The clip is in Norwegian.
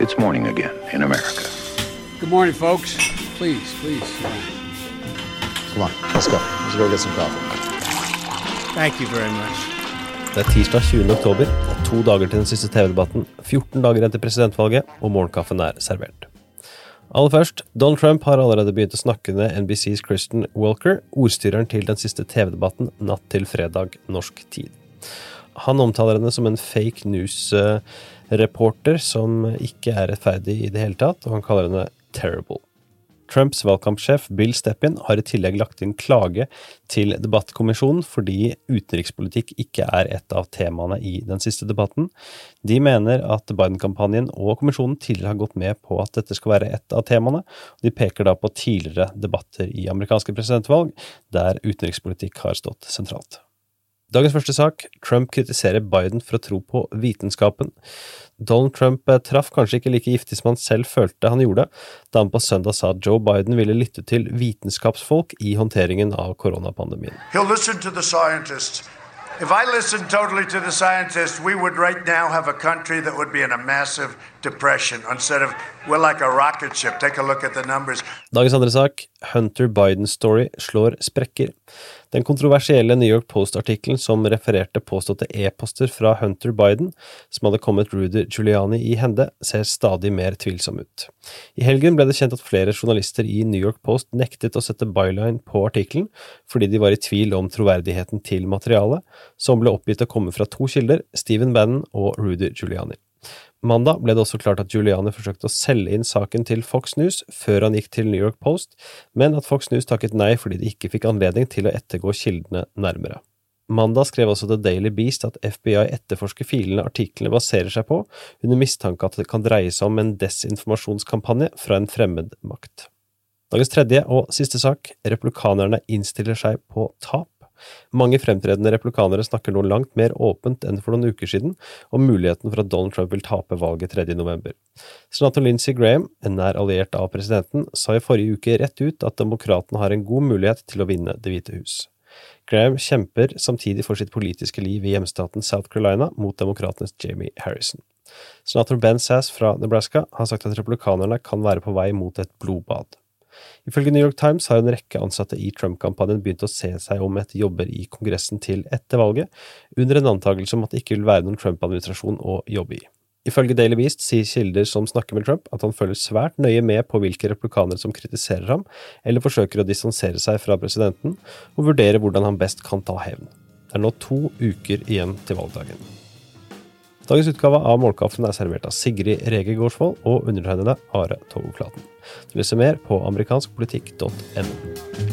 It's morning again in America. Good morning, folks. Please, please. Come on, let's go. Let's go get some coffee. Thank you very much. Det er tirsdag 20. oktober. Er to dager til den siste TV-debatten, 14 dager etter presidentvalget, og morgenkaffen er servert. Aller først, Donald Trump har allerede begynt å snakke ned NBCs Kristen Walker, ordstyreren til den siste TV-debatten natt til fredag norsk tid. Han omtaler henne som en fake news-reporter som ikke er rettferdig i det hele tatt, og han kaller henne terrible. Trumps valgkampsjef Bill Steppin har i tillegg lagt inn klage til debattkommisjonen fordi utenrikspolitikk ikke er et av temaene i den siste debatten. De mener at Biden-kampanjen og kommisjonen tidligere har gått med på at dette skal være et av temaene, og de peker da på tidligere debatter i amerikanske presidentvalg der utenrikspolitikk har stått sentralt. Dagens første sak, Trump kritiserer Biden for å tro på vitenskapen. Donald Trump eh, traff kanskje ikke like giftig som han selv følte han gjorde, da han på søndag sa at Joe Biden ville lytte til vitenskapsfolk i håndteringen av koronapandemien. He'll listen to the scientists. If I listened totally to the scientists, we would right now have a country that would be in a massive depression instead of we're like a rocket ship. Take a look at the numbers. Dagens andre sak, Hunter Biden Story slår sprekker. Den kontroversielle New York Post-artikkelen som refererte påståtte e-poster fra Hunter Biden, som hadde kommet Rudy Giuliani i hende, ser stadig mer tvilsom ut. I helgen ble det kjent at flere journalister i New York Post nektet å sette byline på artikkelen fordi de var i tvil om troverdigheten til materialet, som ble oppgitt å komme fra to kilder, Stephen Bannon og Rudy Giuliani. Mandag ble det også klart at Giuliani forsøkte å selge inn saken til Fox News før han gikk til New York Post, men at Fox News takket nei fordi de ikke fikk anledning til å ettergå kildene nærmere. Mandag skrev også The Daily Beast at FBI etterforsker filene artiklene baserer seg på, under mistanke at det kan dreie seg om en desinformasjonskampanje fra en fremmed makt. Dagens tredje og siste sak, replikanerne innstiller seg på tap. Mange fremtredende replikanere snakker nå langt mer åpent enn for noen uker siden om muligheten for at Donald Trump vil tape valget 3. november. Senator Lindsey Graham, en nær alliert av presidenten, sa i forrige uke rett ut at demokratene har en god mulighet til å vinne Det hvite hus. Graham kjemper samtidig for sitt politiske liv i hjemstaten South Carolina mot demokratenes Jamie Harrison. Senator Ben Sass fra Nebraska har sagt at republikanerne kan være på vei mot et blodbad. Ifølge New York Times har en rekke ansatte i Trump-kampanjen begynt å se seg om etter jobber i Kongressen til etter valget, under en antakelse om at det ikke vil være noen Trump-administrasjon å jobbe i. Ifølge Daily Beast sier kilder som snakker med Trump, at han følger svært nøye med på hvilke replikanere som kritiserer ham, eller forsøker å distansere seg fra presidenten, og vurderer hvordan han best kan ta hevn. Det er nå to uker igjen til valgdagen. Dagens utgave av Målkaffen er servert av Sigrid Rege Gårdsvold og undertegnede Are Togoklaten. Du leser mer på amerikanskpolitikk.no.